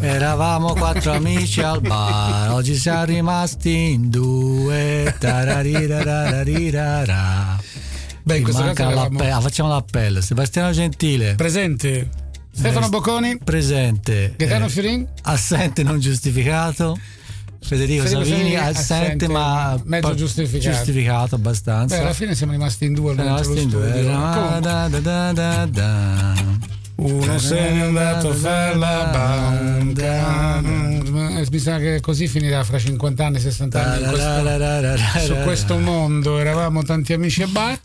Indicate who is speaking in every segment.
Speaker 1: Eravamo quattro amici al bar, oggi siamo rimasti in due. Beh, in questo caso eravamo... facciamo l'appello. Sebastiano Gentile.
Speaker 2: Presente. Stefano Bocconi.
Speaker 1: Presente.
Speaker 2: Gaetano eh, Fiorin.
Speaker 1: Assente non giustificato. Federico, Federico Savini assente, ma
Speaker 2: mezzo giustificato.
Speaker 1: giustificato abbastanza.
Speaker 2: Beh, alla fine siamo rimasti in due.
Speaker 1: Siamo rimasti in due. Da, da, da,
Speaker 2: Uno se n'è andato a fare la banca. Mi sa che così finirà fra 50 anni, 60 anni questo, su questo mondo. Eravamo tanti amici a bar.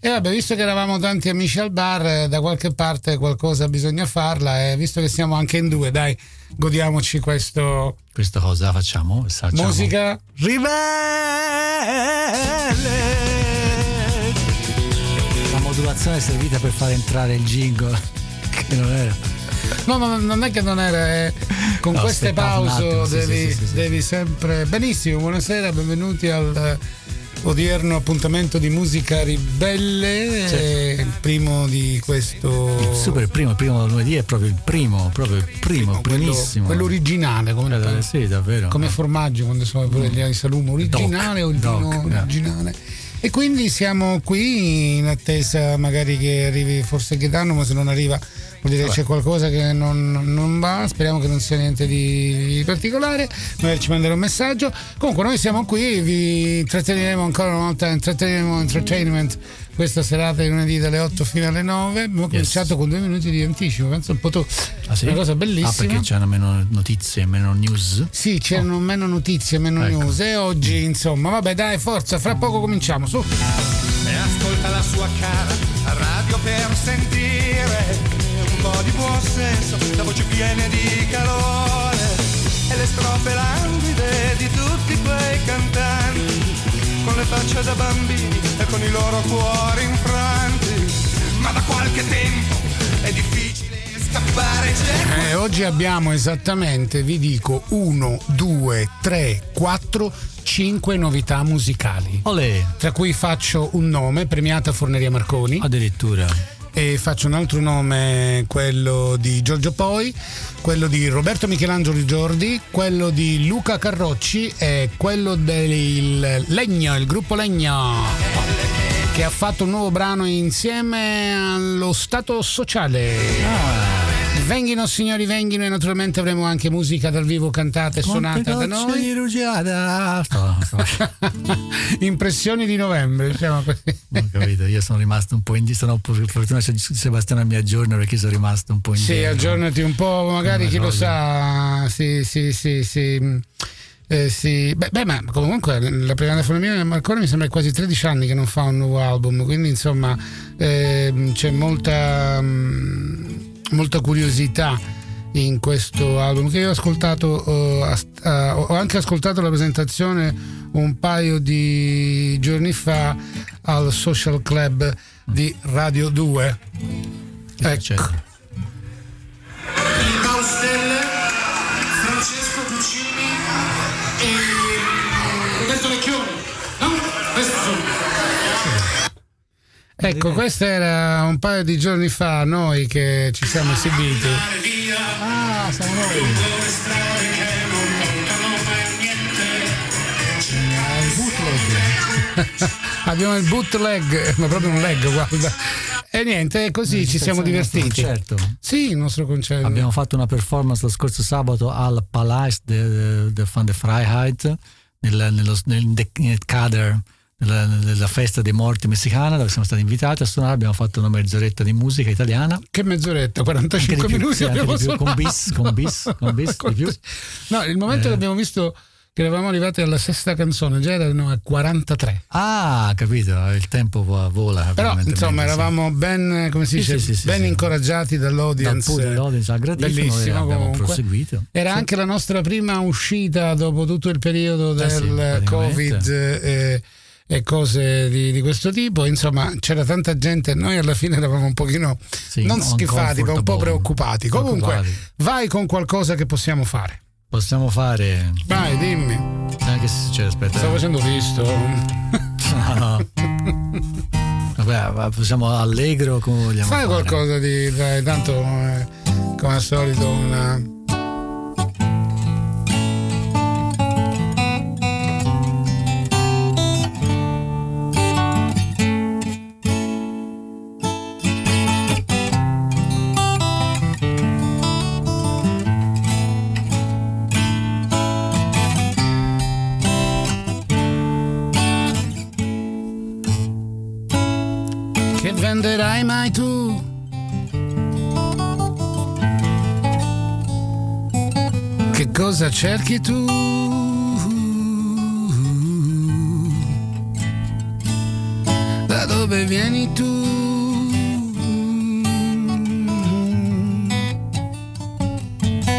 Speaker 2: E vabbè, visto che eravamo tanti amici al bar, da qualche parte qualcosa bisogna farla. E visto che siamo anche in due, dai godiamoci questo.
Speaker 1: Questa cosa facciamo?
Speaker 2: Facciamo. Musica
Speaker 1: ribelle. La modulazione è servita per far entrare il jingle, che non era.
Speaker 2: No, no, non è che non era. Eh. Con no, queste pause devi, sì, sì, devi sempre. Benissimo, buonasera, benvenuti al odierno appuntamento di musica ribelle, certo. il primo di questo.
Speaker 1: Super, il primo, il primo lunedì è proprio il primo, proprio il primo, primo primissimo.
Speaker 2: Quello, quello originale, come,
Speaker 1: eh, sì, davvero.
Speaker 2: come formaggio quando sono pure gli salumo, originale o il vino originale. E quindi siamo qui in attesa magari che arrivi forse Gaetano, ma se non arriva vuol dire che c'è qualcosa che non, non, va, speriamo che non sia niente di, particolare, magari ci manderà un messaggio. Comunque noi siamo qui, vi intratteneremo ancora una volta, intratteneremo entertainment questa serata di lunedì dalle 8 fino alle 9. Abbiamo yes. cominciato con due minuti di anticipo, penso un po' tu. Ah, sì? Una cosa bellissima. Ah,
Speaker 1: perché c'erano meno notizie, meno news?
Speaker 2: Sì, c'erano oh. meno notizie, meno ecco. news. E oggi, insomma, vabbè, dai, forza, fra poco cominciamo, su.
Speaker 3: E ascolta la sua cara radio per sentire di buon senso, la voce piena di calore e le strofe languide di tutti quei cantanti, con le facce da bambini e con i loro cuori infranti. Ma da qualche tempo è difficile scappare.
Speaker 2: Eh, oggi abbiamo esattamente, vi dico, 1, 2, 3, 4 5 novità musicali.
Speaker 1: Olè.
Speaker 2: Tra cui faccio un nome, premiata Forneria Marconi.
Speaker 1: Addirittura
Speaker 2: e faccio un altro nome, quello di Giorgio Poi, quello di Roberto Michelangelo Giordi, quello di Luca Carrocci e quello del Legno, il gruppo Legno che ha fatto un nuovo brano insieme allo Stato Sociale. Ah. Venghino signori, venghino e naturalmente avremo anche musica dal vivo cantata e suonata da noi.
Speaker 1: Di rugiada.
Speaker 2: Impressioni di novembre, diciamo così.
Speaker 1: Ho capito, io sono rimasto un po' indietro, sono per fortuna Sebastiano mi aggiorna perché sono rimasto un po' indietro.
Speaker 2: Sì, aggiornati un po', magari chi lo sa. Sì, sì, sì, sì. Eh, sì. Beh, beh, ma comunque la prima telefonia di Marconi mi sembra quasi 13 anni che non fa un nuovo album, quindi insomma eh, c'è molta... Mh, mm, molta curiosità in questo album che io ho ascoltato uh, uh, ho anche ascoltato la presentazione un paio di giorni fa al social club di Radio 2 ecco Ecco, questo era un paio di giorni fa noi che ci siamo esibiti.
Speaker 1: Ah, siamo noi.
Speaker 2: Abbiamo il bootleg, ma proprio un leg, guarda. E niente, così ci siamo divertiti.
Speaker 1: Certo.
Speaker 2: Sì, il nostro concerto.
Speaker 1: Abbiamo fatto una performance lo scorso sabato al Palais de, de, de, de Freiheit, nel, nello, nel, nel Kader nella, nella, festa dei morti messicana dove siamo stati invitati a suonare, abbiamo fatto una mezz'oretta di musica italiana.
Speaker 2: Che mezz'oretta? 45 più, minuti abbiamo
Speaker 1: più, con bis, con bis, con bis
Speaker 2: di più. No, il momento eh. che abbiamo visto che eravamo arrivati alla sesta canzone, già erano a 43.
Speaker 1: Ah, capito, il tempo vola.
Speaker 2: Però insomma eravamo ben, come si dice, sì, sì, ben incoraggiati dall'audience.
Speaker 1: Dal l'audience aggradissimo, bellissimo abbiamo proseguito.
Speaker 2: Era anche la nostra prima uscita dopo tutto il periodo eh del Covid. Eh, e cose di, di, questo tipo. Insomma, c'era tanta gente, noi alla fine eravamo un pochino sì, non schifati, ma un po' preoccupati. Comunque, vai con qualcosa che possiamo fare.
Speaker 1: Possiamo fare.
Speaker 2: Vai, dimmi.
Speaker 1: Anche se c'è, aspetta.
Speaker 2: Stavo facendo visto.
Speaker 1: no, no. Vabbè, possiamo allegro come vogliamo.
Speaker 2: Fai fare. qualcosa di. Dai, tanto. Eh, come al solito una cosa cerchi tu? Da dove vieni tu?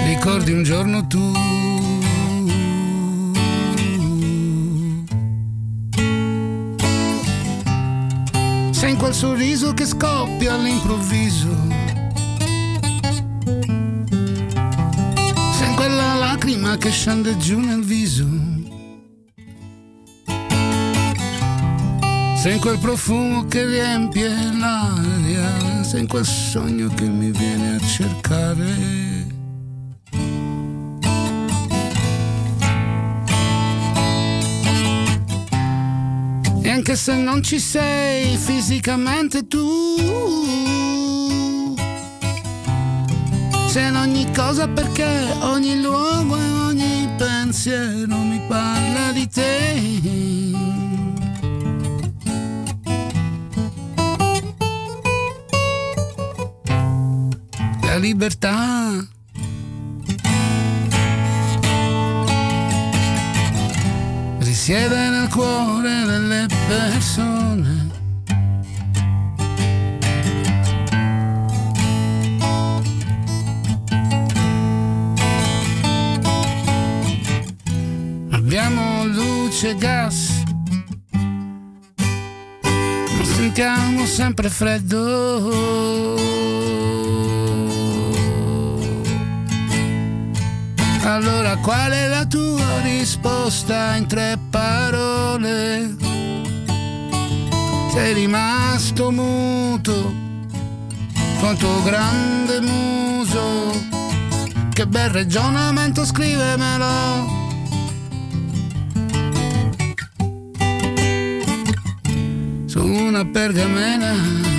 Speaker 2: Ricordi un giorno tu? Quel sorriso che scoppia all'improvviso lacrima che scende giù nel viso. Sei quel profumo che riempie l'aria, sei quel sogno che mi viene a cercare. Anche se non ci sei fisicamente tu c'è in ogni cosa perché ogni luogo e ogni pensiero mi parla di te. La libertà. Risiede nel cuore delle persone luce e gas. Ma sentiamo sempre freddo. Allora qual è la tua risposta in tre parole? Sei rimasto muto con tuo grande muso. Che bel ragionamento, scrivemelo una pergamena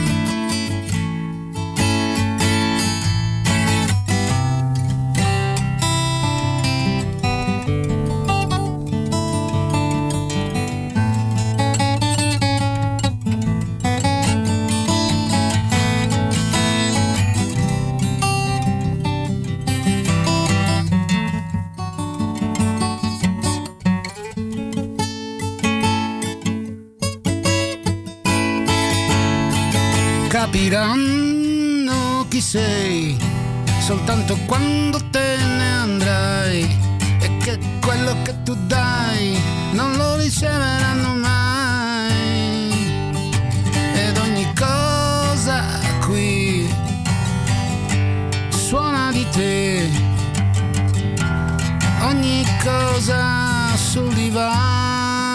Speaker 2: quando te ne andrai? E che quello che tu dai non lo riceveranno mai. Ed ogni cosa qui suona di te. Ogni cosa sul divano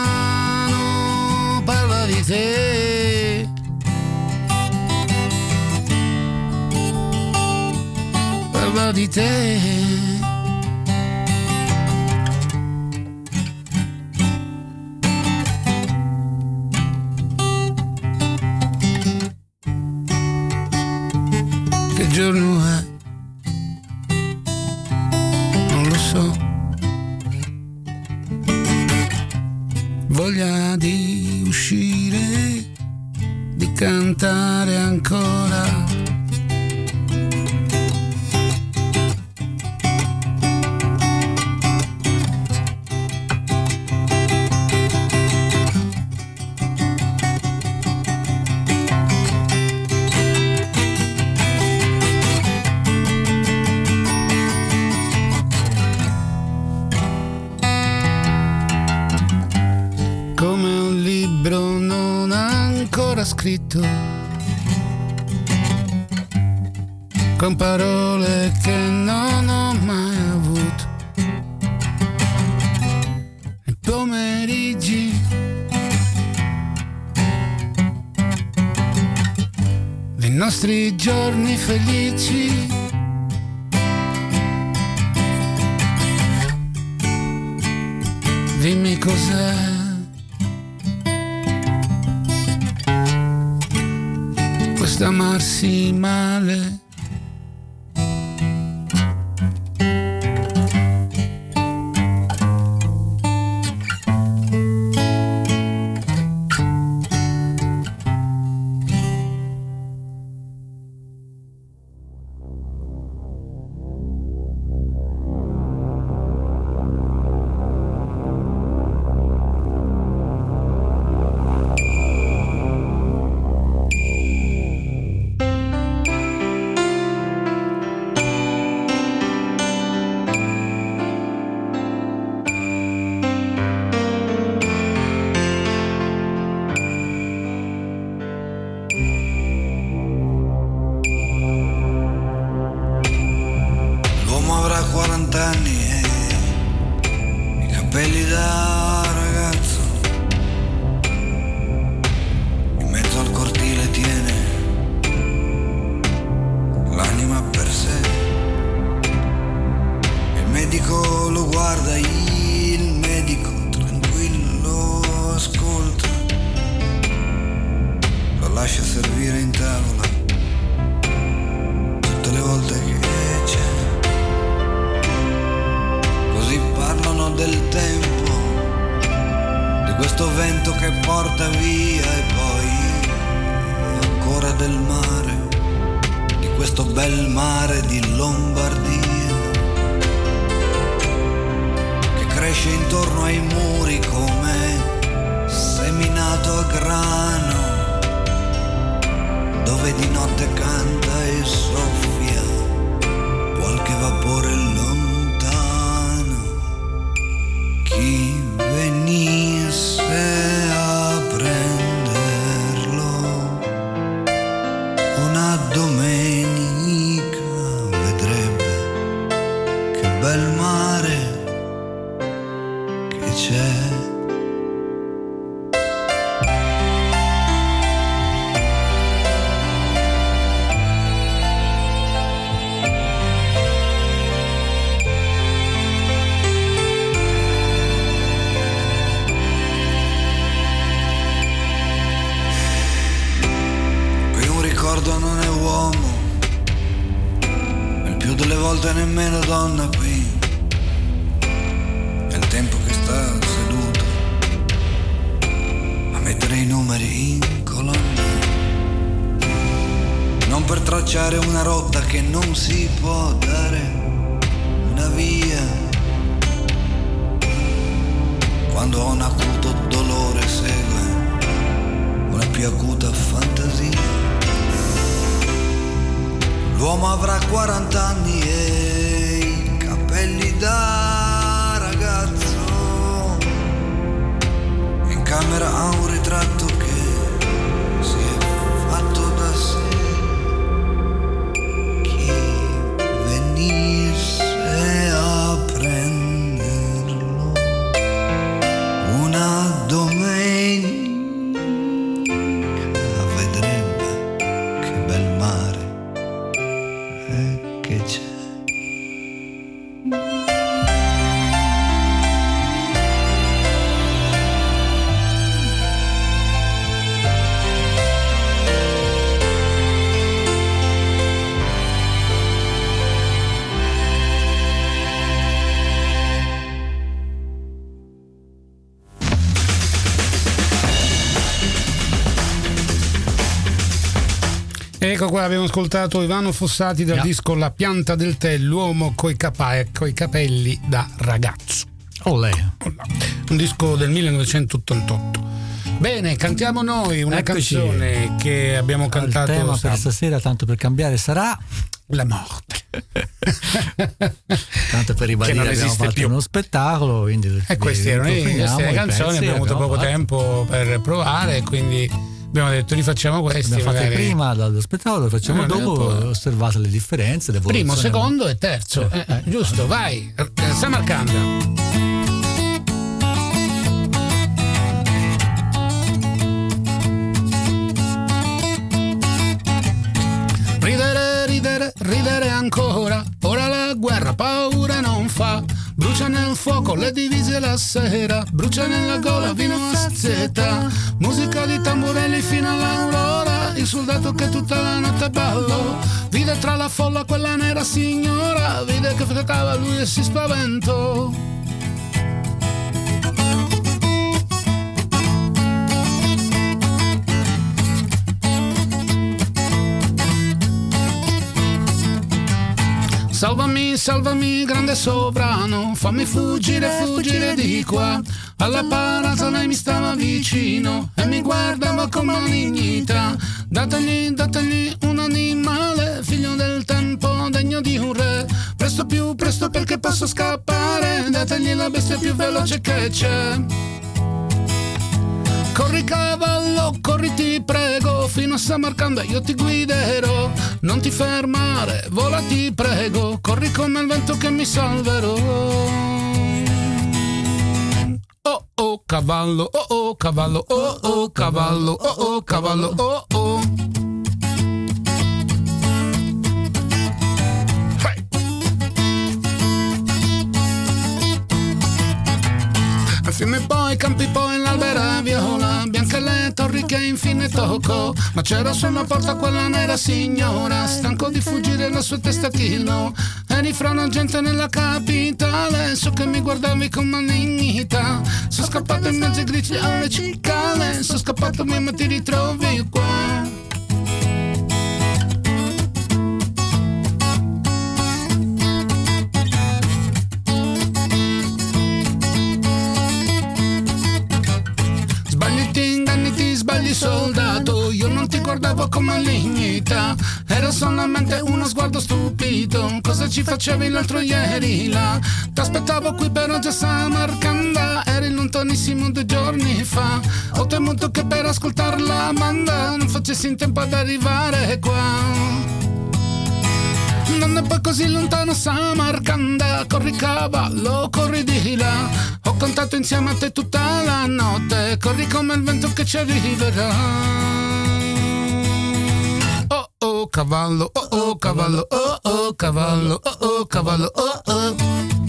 Speaker 2: parla di te di te. Dei Ecco qua abbiamo ascoltato Ivano Fossati dal yeah. disco La pianta del tè, l'uomo coi, capa- coi capelli da ragazzo.
Speaker 1: Olè.
Speaker 2: Un disco del 1988. Bene, cantiamo noi una Eccoci. canzone che abbiamo cantato.
Speaker 1: Il tema per stasera, tanto per cambiare, sarà
Speaker 2: la morte.
Speaker 1: tanto per ribadire abbiamo fatto più. uno spettacolo quindi
Speaker 2: e queste erano le canzoni abbiamo avuto poco fatto. tempo per provare quindi abbiamo detto rifacciamo questi
Speaker 1: abbiamo magari... prima dallo spettacolo lo facciamo ah, dopo osservate le differenze le
Speaker 2: primo secondo e terzo. Eh, eh, giusto vai. Samarcanda Ridere, ridere, ridere ancora, ora la guerra paura non fa brucia nel fuoco le divise la sera, brucia nella gola vino a sazietà, musica di tamburelli fino all'aurora, il soldato che tutta la notte ballo, vide tra la folla quella nera signora, vide che fregava lui e si spaventò. Salvami, salvami, grande sovrano, fammi fuggire, fuggire di qua. Alla parata lei mi stava vicino e mi guardava con malignità. Dategli, dategli un animale, figlio del tempo, degno di un re. Presto più, presto perché posso scappare. Dategli la bestia più veloce che c'è. Corri cavallo, corri ti prego, fino a Samarcanda io ti guiderò. Non ti fermare, vola ti prego, corri come il vento che mi salverò. Oh oh cavallo, oh oh cavallo, oh oh cavallo, oh oh cavallo, oh oh. Fiume poi, campi poi, l'albera viola, bianche le torri che infine tocco. Ma c'era su una porta quella nera signora, stanco di fuggire la sua testa chilo. Eri fra una gente nella capitale, so che mi guardavi con malignità. Sono scappato in mezzo ai grigi alle cicale, sono scappato via ma ti ritrovi qua. Sbagli soldato, io non ti guardavo con malignità, era solamente uno sguardo stupito, cosa ci facevi l'altro ieri là? T'aspettavo qui per oggi a Samarcanda, eri lontanissimo due giorni fa, ho temuto che per ascoltar la banda non facessi in tempo ad arrivare qua non è poi così lontano Samarcanda Corri cavallo, corri di là. Ho cantato insieme a te tutta la notte. Corri come il vento che ci arriverà. Oh oh cavallo, oh oh cavallo, oh oh cavallo, oh oh cavallo, oh oh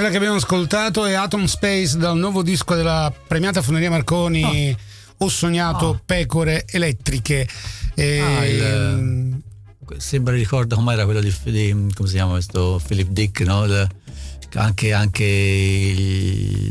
Speaker 2: quella che abbiamo ascoltato è Atom Space dal nuovo disco della premiata Foneria Marconi. Oh. Ho sognato oh. pecore elettriche.
Speaker 1: E... Ah, il, sembra ricordo com'era quello di, di come si chiama questo Philip Dick, no? Il, anche, anche,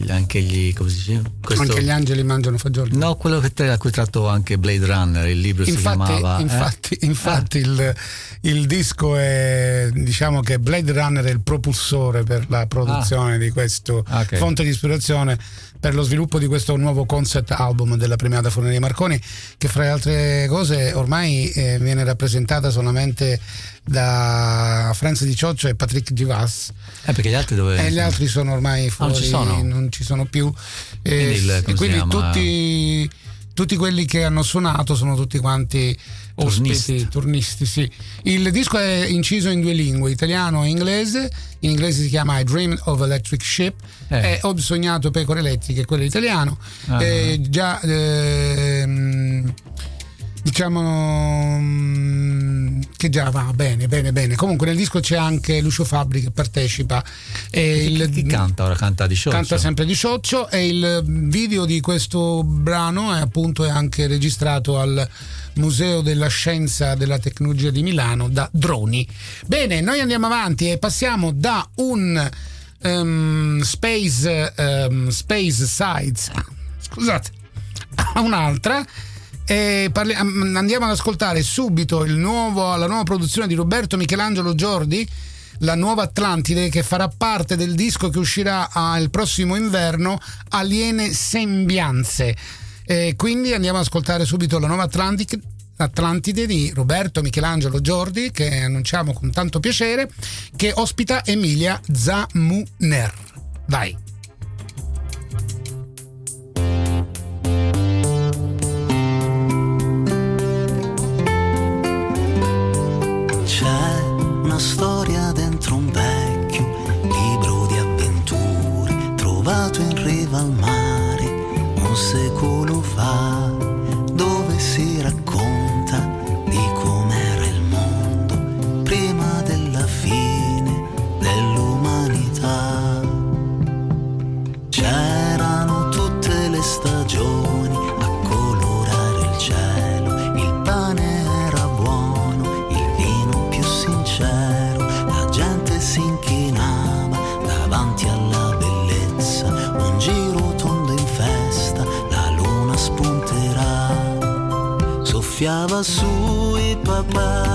Speaker 1: anche gli si dice?
Speaker 2: Questo, anche gli angeli mangiano fagioli
Speaker 1: no quello che a cui tratto anche Blade Runner il libro infatti, si chiamava
Speaker 2: infatti, eh? infatti ah. il, il, disco è diciamo che Blade Runner è il propulsore per la produzione ah. di questo okay. fonte di ispirazione per lo sviluppo di questo nuovo concept album della premiata Forneria Marconi che fra le altre cose ormai eh, viene rappresentata solamente da Franz Di Cioccio e Patrick Givas
Speaker 1: eh perché gli altri dove
Speaker 2: e gli altri sono ormai fuori, ah, non, ci sono. non ci sono più.
Speaker 1: E quindi, il,
Speaker 2: quindi tutti, tutti quelli che hanno suonato sono tutti quanti ospiti, turnisti, sì. Il disco è inciso in due lingue, italiano e inglese. In inglese si chiama I Dream of Electric Ship eh. e Ho sognato pecore elettriche, quello italiano. Ah. Eh, già ehm, diciamo mm, che già va bene, bene, bene. Comunque nel disco c'è anche Lucio Fabri che partecipa.
Speaker 1: E chi, il, chi canta ora? Canta di Scioccio?
Speaker 2: Canta sempre di Scioccio e il video di questo brano è appunto è anche registrato al Museo della Scienza e della Tecnologia di Milano da droni. Bene, noi andiamo avanti e passiamo da un um, Space, um, space Sides, scusate, a un'altra. Parli- andiamo ad ascoltare subito nuovo, la nuova produzione di Roberto Michelangelo Giordi, la nuova Atlantide che farà parte del disco che uscirà il prossimo inverno, Aliene Sembianze. E quindi andiamo ad ascoltare subito la nuova Atlantic, Atlantide di Roberto Michelangelo Giordi, che annunciamo con tanto piacere, che ospita Emilia Zamuner. Vai.
Speaker 4: C'è una storia dentro un vecchio libro di avventure trovato in riva al mare un secolo Mama, su y e papá.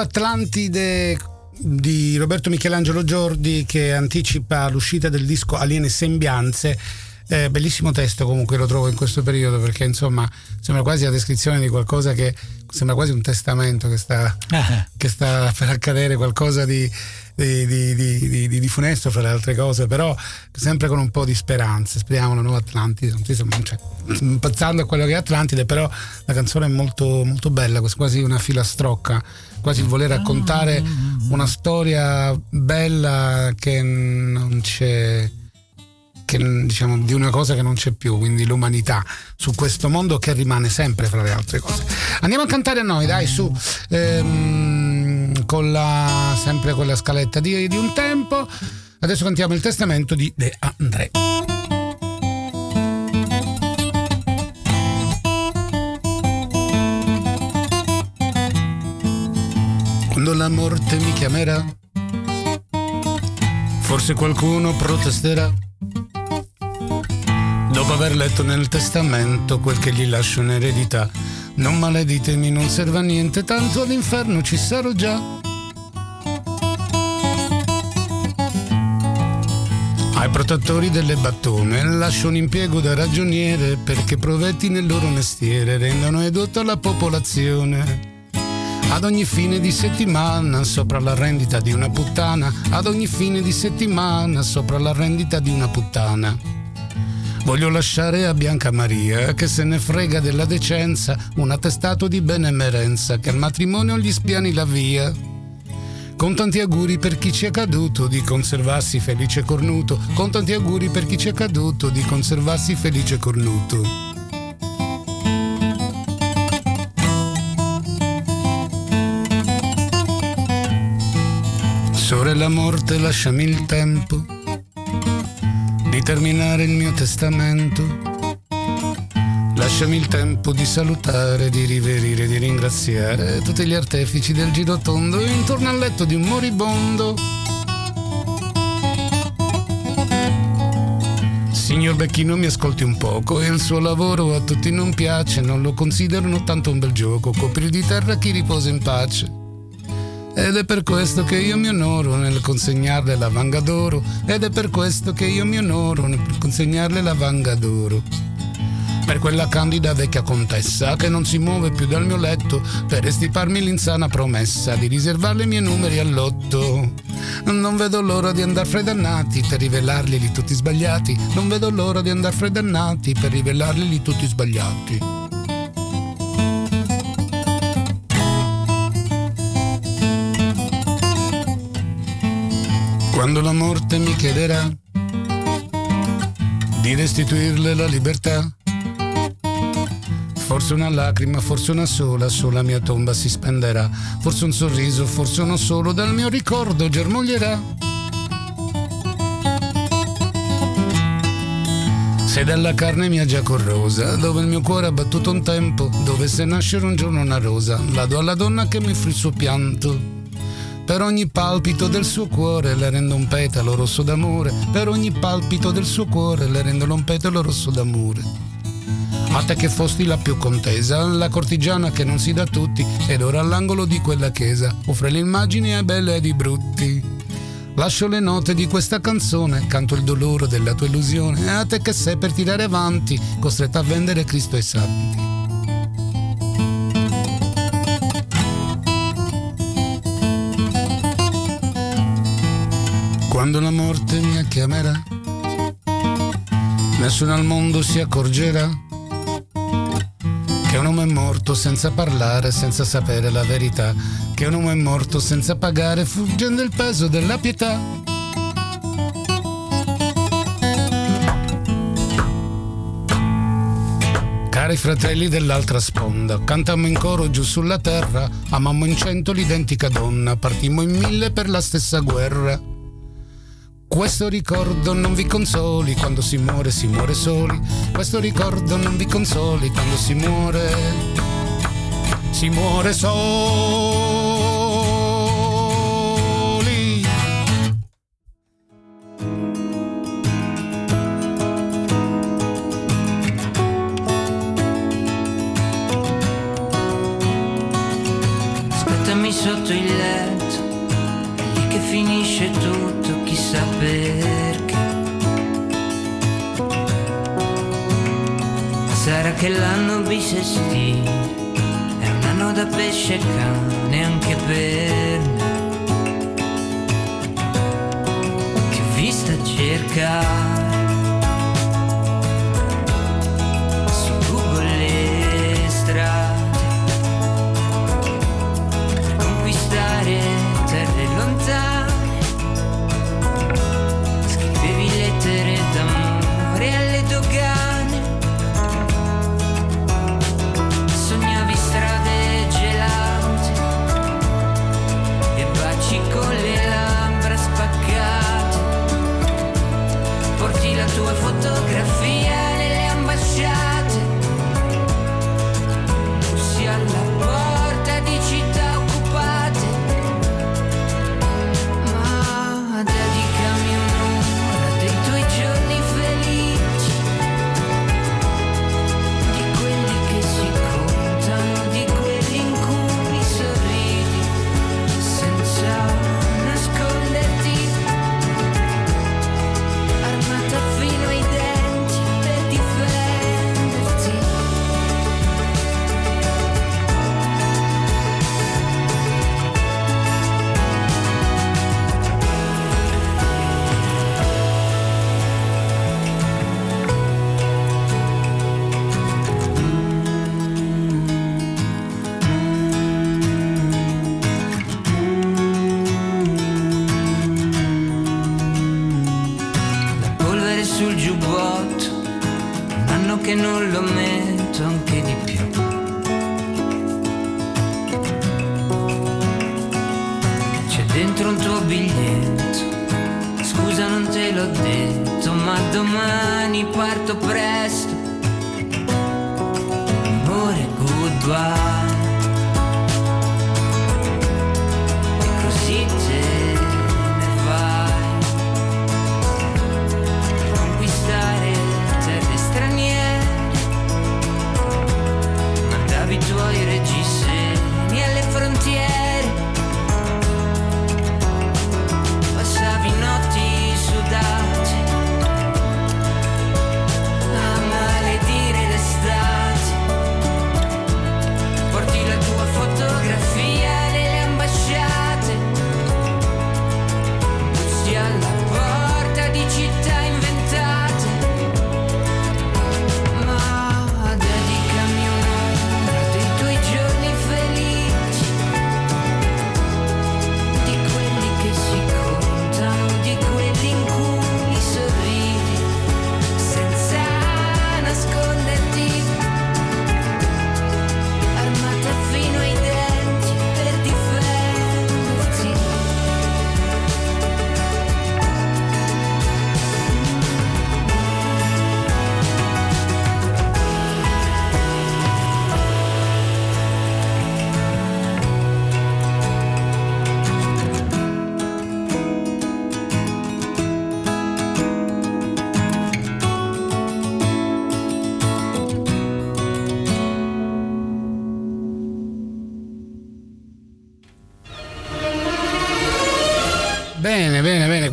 Speaker 4: Nuova Atlantide
Speaker 2: di Roberto Michelangelo Giordi che anticipa l'uscita del disco Aliene Sembianze. Eh, bellissimo testo comunque lo trovo in questo periodo perché insomma sembra quasi la descrizione di qualcosa che sembra quasi un testamento che sta, ah. che sta per accadere, qualcosa di, di, di, di, di, funesto fra le altre cose, però sempre con un po' di speranza. Speriamo la nuova Atlantide, cioè, impazzando a quello che è Atlantide, però la canzone è molto, molto bella, quasi una filastrocca, quasi voler raccontare una storia bella che non c'è che, diciamo, di una cosa che non c'è più, quindi l'umanità su questo mondo che rimane sempre fra le altre cose. Andiamo a cantare a noi, dai, su, ehm, con la, sempre con la scaletta di, di un tempo. Adesso cantiamo il testamento di De André. Quando la morte mi chiamerà, forse qualcuno protesterà Dopo aver letto nel testamento quel che gli lascio in eredità, non maleditemi, non serve a niente, tanto all'inferno ci sarò già. Ai protettori delle battone lascio un impiego da ragioniere perché provetti nel loro mestiere rendano edotto la popolazione. Ad ogni fine di settimana sopra la rendita di una puttana, ad ogni fine di settimana sopra la rendita di una puttana. Voglio lasciare a Bianca Maria, che se ne frega della decenza, un attestato di benemerenza, che al matrimonio gli spiani la via. Con tanti auguri per chi ci è caduto di conservarsi felice cornuto, con tanti auguri per chi ci è caduto di conservarsi felice cornuto. Sorella morte, lasciami il tempo di terminare il mio testamento. Lasciami il tempo di salutare, di riverire, di ringraziare tutti gli artefici del girotondo intorno al letto di un moribondo. Signor Becchino mi ascolti un poco e il suo lavoro a tutti non piace, non lo considerano tanto un bel gioco, copri di terra chi riposa in pace. Ed è per questo che io mi onoro nel consegnarle la vanga d'oro. Ed è per questo che io mi onoro nel consegnarle la vanga d'oro. Per quella candida vecchia contessa che non si muove più dal mio letto per estiparmi l'insana promessa di riservarle i miei numeri all'otto. Non vedo l'ora di andar fredannati per rivelarli tutti sbagliati. Non vedo l'ora di andar fredannati per rivelarli tutti sbagliati. Quando la morte mi chiederà di restituirle la libertà, forse una lacrima, forse una sola, sulla mia tomba si spenderà, forse un sorriso, forse uno solo, dal mio ricordo germoglierà. Se dalla carne mia già corrosa, dove il mio cuore ha battuto un tempo, dovesse nascere un giorno una rosa, la do alla donna che mi offrì il suo pianto. Per ogni palpito del suo cuore le rendo un petalo rosso d'amore. Per ogni palpito del suo cuore le rendo un petalo rosso d'amore. A te che fosti la più contesa, la cortigiana che non si dà a tutti, ed ora all'angolo di quella chiesa offre le immagini a belle e di brutti. Lascio le note di questa canzone, canto il dolore della tua illusione, a te che sei per tirare avanti, costretta a vendere Cristo ai santi. Quando la morte mi chiamerà, nessuno al mondo si accorgerà che un uomo è morto senza parlare, senza sapere la verità, che un uomo è morto senza pagare, fuggendo il peso della pietà. Cari fratelli dell'altra sponda, cantammo in coro giù sulla terra, amammo in cento l'identica donna, partimmo in mille per la stessa guerra. Questo ricordo non vi consoli quando si muore, si muore soli. Questo ricordo non vi consoli quando si muore, si muore soli.
Speaker 5: Bisestile è un anno da pesce cane anche per me. Che vista cercare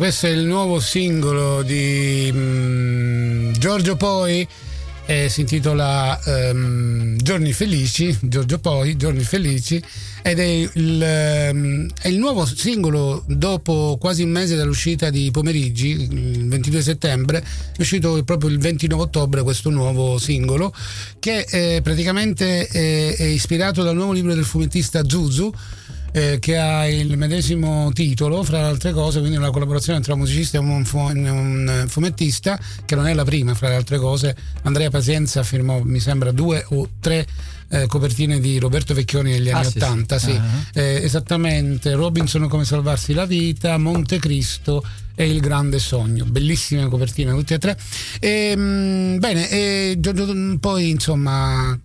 Speaker 2: questo è il nuovo singolo di mm, Giorgio Poi, eh, si intitola ehm, Giorni Felici, Giorgio Poi, Giorni Felici, ed è il, ehm, è il nuovo singolo dopo quasi un mese dall'uscita di Pomeriggi, il 22 settembre, è uscito proprio il 29 ottobre questo nuovo singolo, che eh, praticamente è, è ispirato dal nuovo libro del fumettista Zuzu, eh, che ha il medesimo titolo, fra le altre cose, quindi una collaborazione tra un musicista e un, fu- un fumettista, che non è la prima, fra le altre cose. Andrea Pazienza firmò, mi sembra, due o tre eh, copertine di Roberto Vecchioni negli anni
Speaker 1: Ah, sì,
Speaker 2: Ottanta,
Speaker 1: sì.
Speaker 2: sì.
Speaker 1: Ah.
Speaker 2: Eh, esattamente, Robinson come salvarsi la vita, Montecristo e il grande sogno, bellissime copertine tutte e tre. E, mh, bene, e poi insomma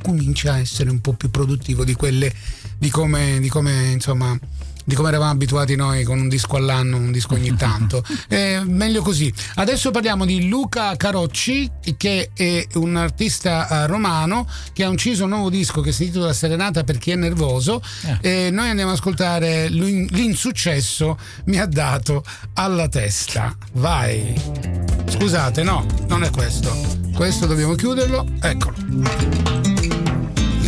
Speaker 2: comincia a essere un po' più produttivo di quelle di come, di come insomma di come eravamo abituati noi con un disco all'anno, un disco ogni tanto. eh, meglio così. Adesso parliamo di Luca Carocci, che è un artista uh, romano che ha inciso un nuovo disco che si intitola Serenata per chi è nervoso. Eh. E noi andiamo ad ascoltare l'insuccesso mi ha dato alla testa. Vai. Scusate, no, non è questo. Questo dobbiamo chiuderlo. Eccolo.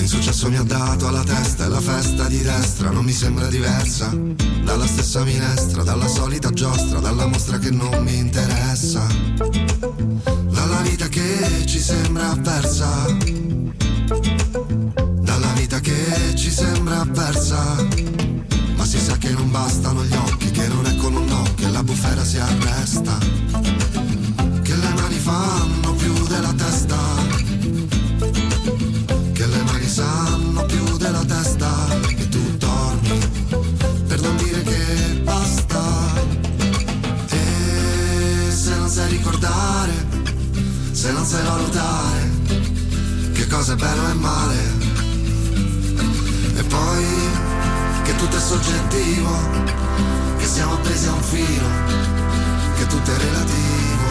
Speaker 6: L'insuccesso mi ha dato alla testa e la festa di destra non mi sembra diversa Dalla stessa minestra, dalla solita giostra, dalla mostra che non mi interessa Dalla vita che ci sembra persa Dalla vita che ci sembra persa Ma si sa che non bastano gli occhi, che non è con un no che la bufera si arresta Che le mani fanno più della testa se non sai valutare che cosa è bello e male. E poi che tutto è soggettivo, che siamo appesi a un filo, che tutto è relativo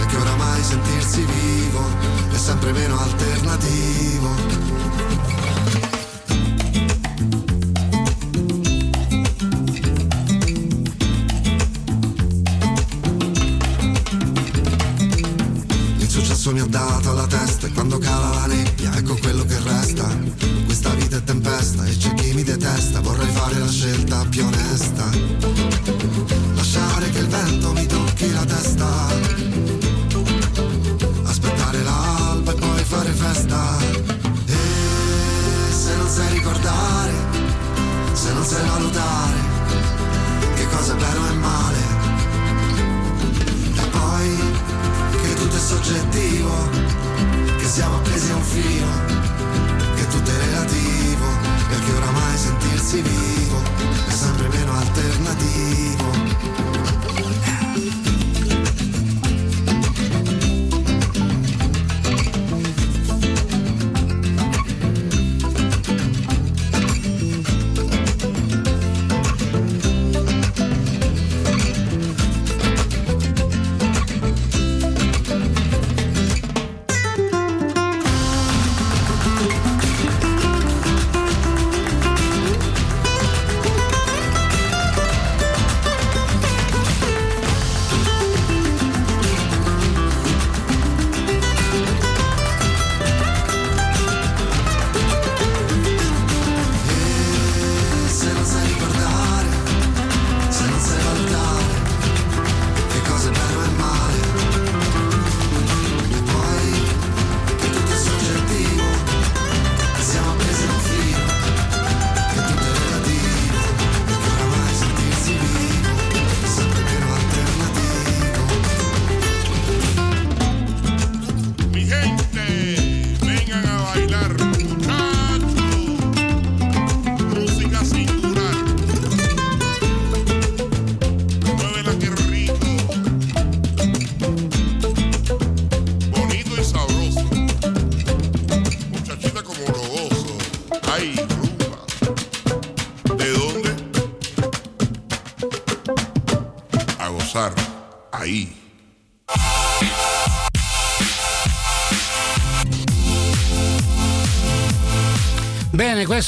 Speaker 6: e che oramai sentirsi vivo è sempre meno alternativo.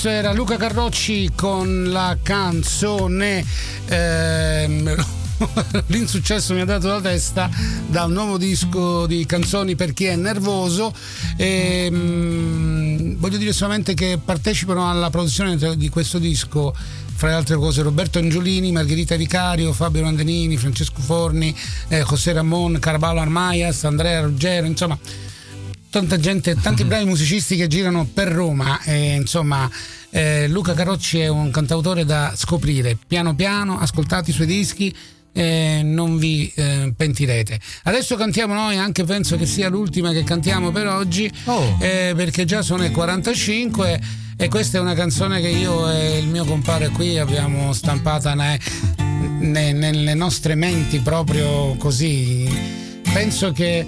Speaker 2: Questo era Luca Carrocci con la canzone ehm, L'insuccesso mi ha dato la testa da un nuovo disco di canzoni per chi è nervoso. Ehm, voglio dire solamente che partecipano alla produzione di questo disco fra le altre cose Roberto Angiolini, Margherita Vicario, Fabio Landenini, Francesco Forni, eh, José Ramon, Carvalho Armaias, Andrea Ruggero, insomma tanta gente, tanti bravi musicisti che girano per Roma e insomma eh, Luca Carocci è un cantautore da scoprire piano piano, ascoltate i suoi dischi eh, non vi eh, pentirete. Adesso cantiamo noi, anche penso che sia l'ultima che cantiamo per oggi, oh. eh, perché già sono le 45 e questa è una canzone che io e il mio compare qui abbiamo stampata ne, ne, nelle nostre menti proprio così. Penso che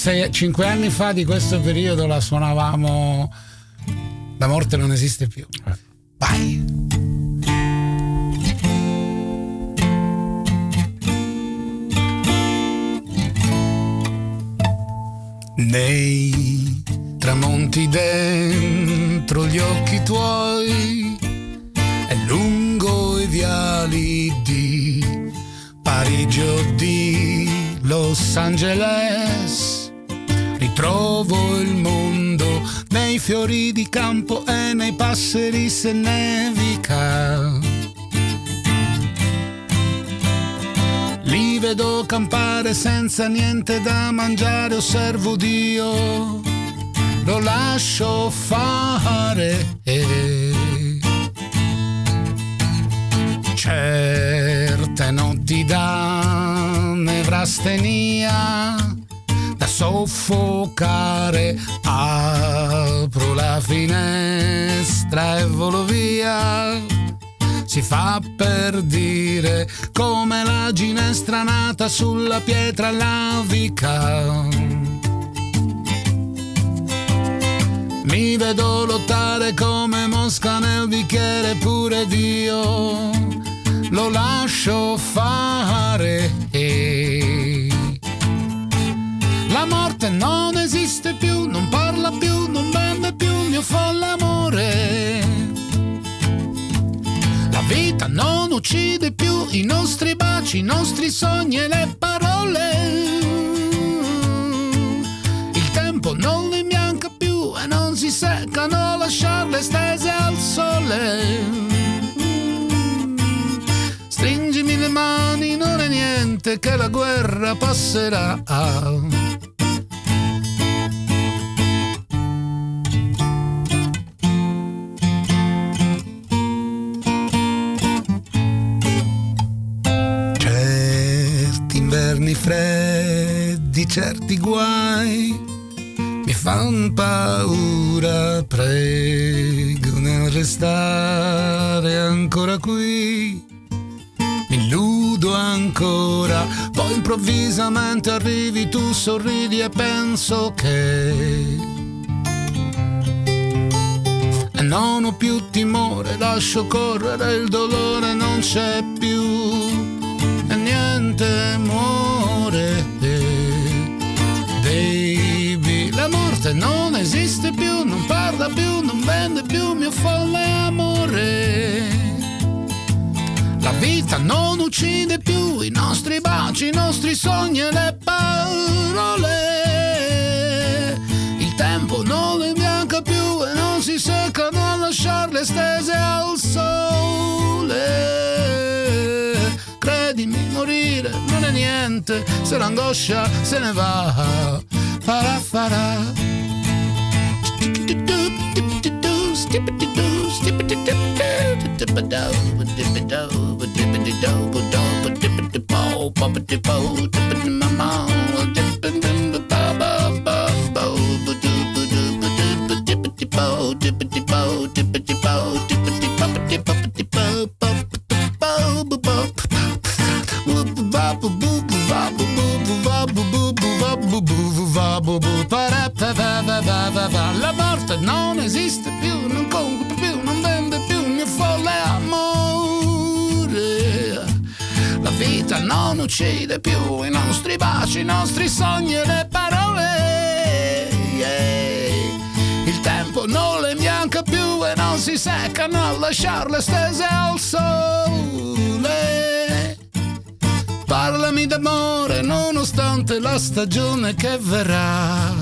Speaker 2: sei, cinque anni fa di questo periodo la suonavamo La morte non esiste più. Vai. Nei tramonti dentro gli occhi tuoi E lungo i viali di Parigi o di Los Angeles ritrovo il mondo nei fiori di campo e nei passeri se nevica. Li vedo campare senza niente da mangiare, osservo Dio, lo lascio fare. Certe notti da nevrastenia soffocare, apro la finestra e volo via si fa per dire come la ginestra nata sulla pietra lavica. Mi vedo lottare come mosca nel bicchiere pure Dio, lo lascio fare. La morte non esiste più, non parla più, non vende più mio folle amore vita non uccide più i nostri baci, i nostri sogni e le parole. Il tempo non li bianca più e non si seccano lasciarle stese al sole. Stringimi le mani, non è niente che la guerra passerà. Giorni freddi, certi guai mi fan paura, prego nel restare ancora qui. Mi illudo ancora, poi improvvisamente arrivi tu, sorridi e penso che non ho più timore, lascio correre il dolore, non c'è più e niente muore. Morte non esiste più, non parla più, non vende più mio folle amore. La vita non uccide più i nostri baci, i nostri sogni e le parole. Il tempo non le bianca più e non si seccano a lasciarle stese al sole morire non è niente se l'angoscia se ne va. Farà, farà. Uccide più i nostri baci, i nostri sogni e le parole. Il tempo non le bianca più e non si seccano a lasciarle stese al sole. Parlami d'amore nonostante la stagione che verrà.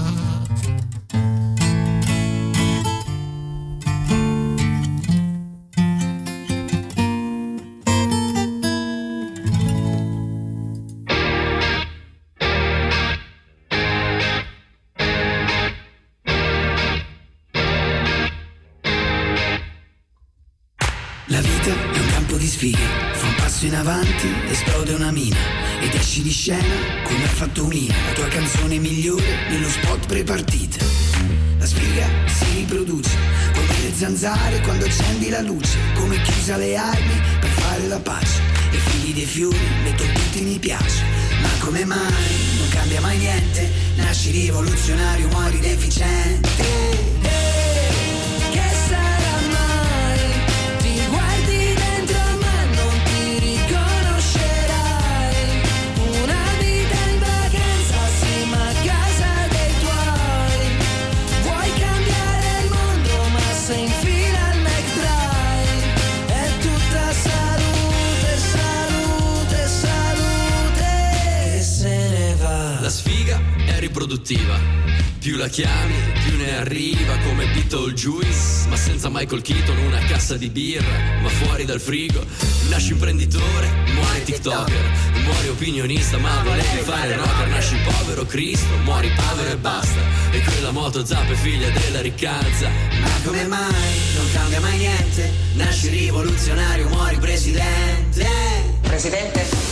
Speaker 7: Usa le armi per fare la pace. E figli dei fiori metto tutti mi piace, ma come mai non cambia mai niente? Nasci rivoluzionario, muori
Speaker 8: la chiami, più ne arriva come Beetlejuice Ma senza Michael Keaton una cassa di birra Ma fuori dal frigo Nasci imprenditore, muori tiktoker Muori opinionista ma volevi fare rocker Nasci povero Cristo, muori povero e basta E quella moto zappa è figlia della riccanza
Speaker 4: Ma come mai non cambia mai niente? Nasci rivoluzionario, muori presidente
Speaker 5: Presidente?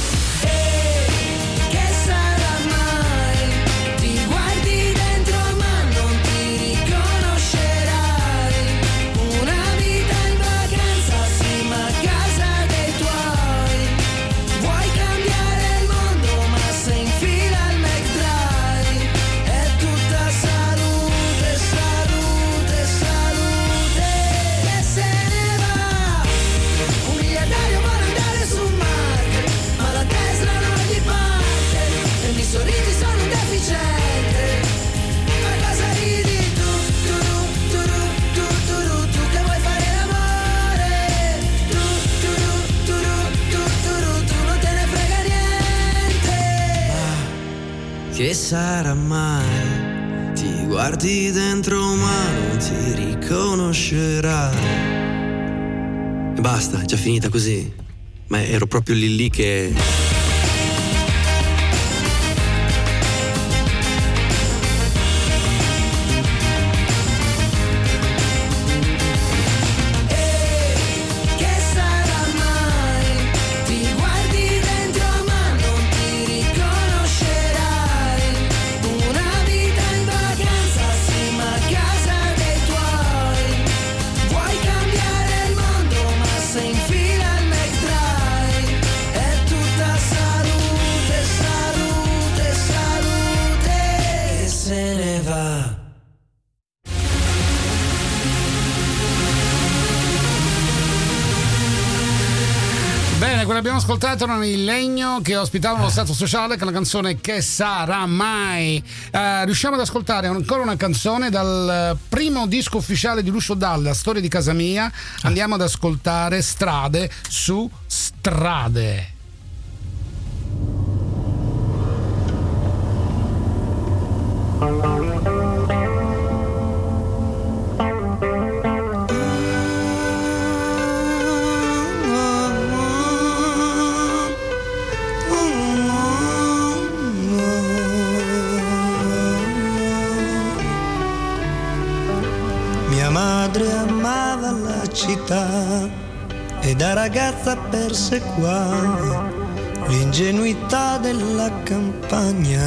Speaker 8: Sarà mai? Ti guardi dentro ma non ti riconoscerai. E basta, già finita così. Ma ero proprio lì lì che
Speaker 2: ascoltato erano i Legno che ospitavano lo Stato Sociale con la canzone Che sarà mai. Uh, riusciamo ad ascoltare ancora una canzone dal primo disco ufficiale di Lucio Dalla, Storia di casa mia. Andiamo ad ascoltare Strade su strade.
Speaker 9: Città e da ragazza perse qua l'ingenuità della campagna.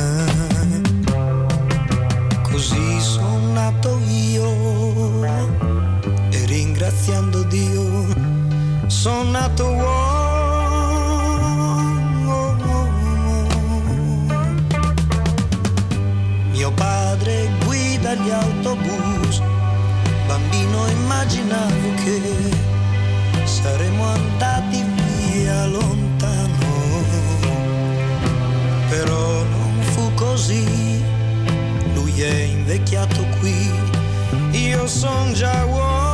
Speaker 9: Così sono nato io e ringraziando Dio sono nato uomo. Mio padre guida gli autobus bambino immaginavo che saremmo andati via lontano, però non fu così, lui è invecchiato qui, io son già uomo.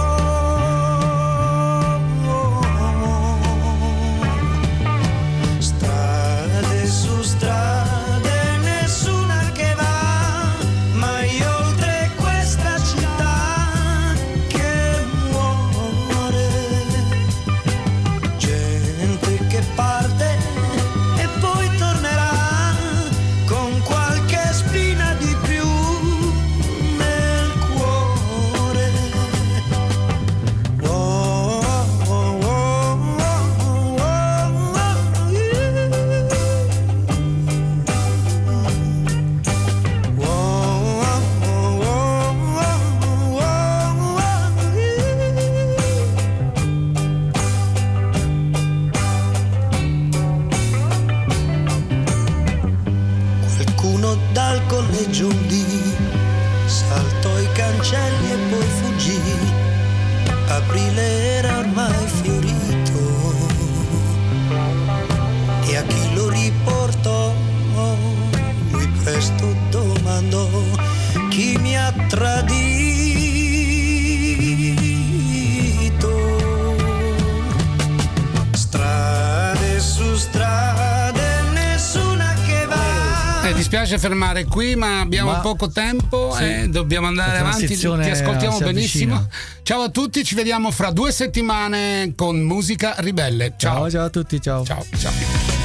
Speaker 3: dispiace fermare qui, ma abbiamo ma... poco tempo sì. e dobbiamo andare avanti. Ti ascoltiamo benissimo. Ciao a tutti, ci vediamo fra due settimane con Musica Ribelle. Ciao,
Speaker 1: ciao, ciao a tutti, ciao.
Speaker 3: Ciao, ciao.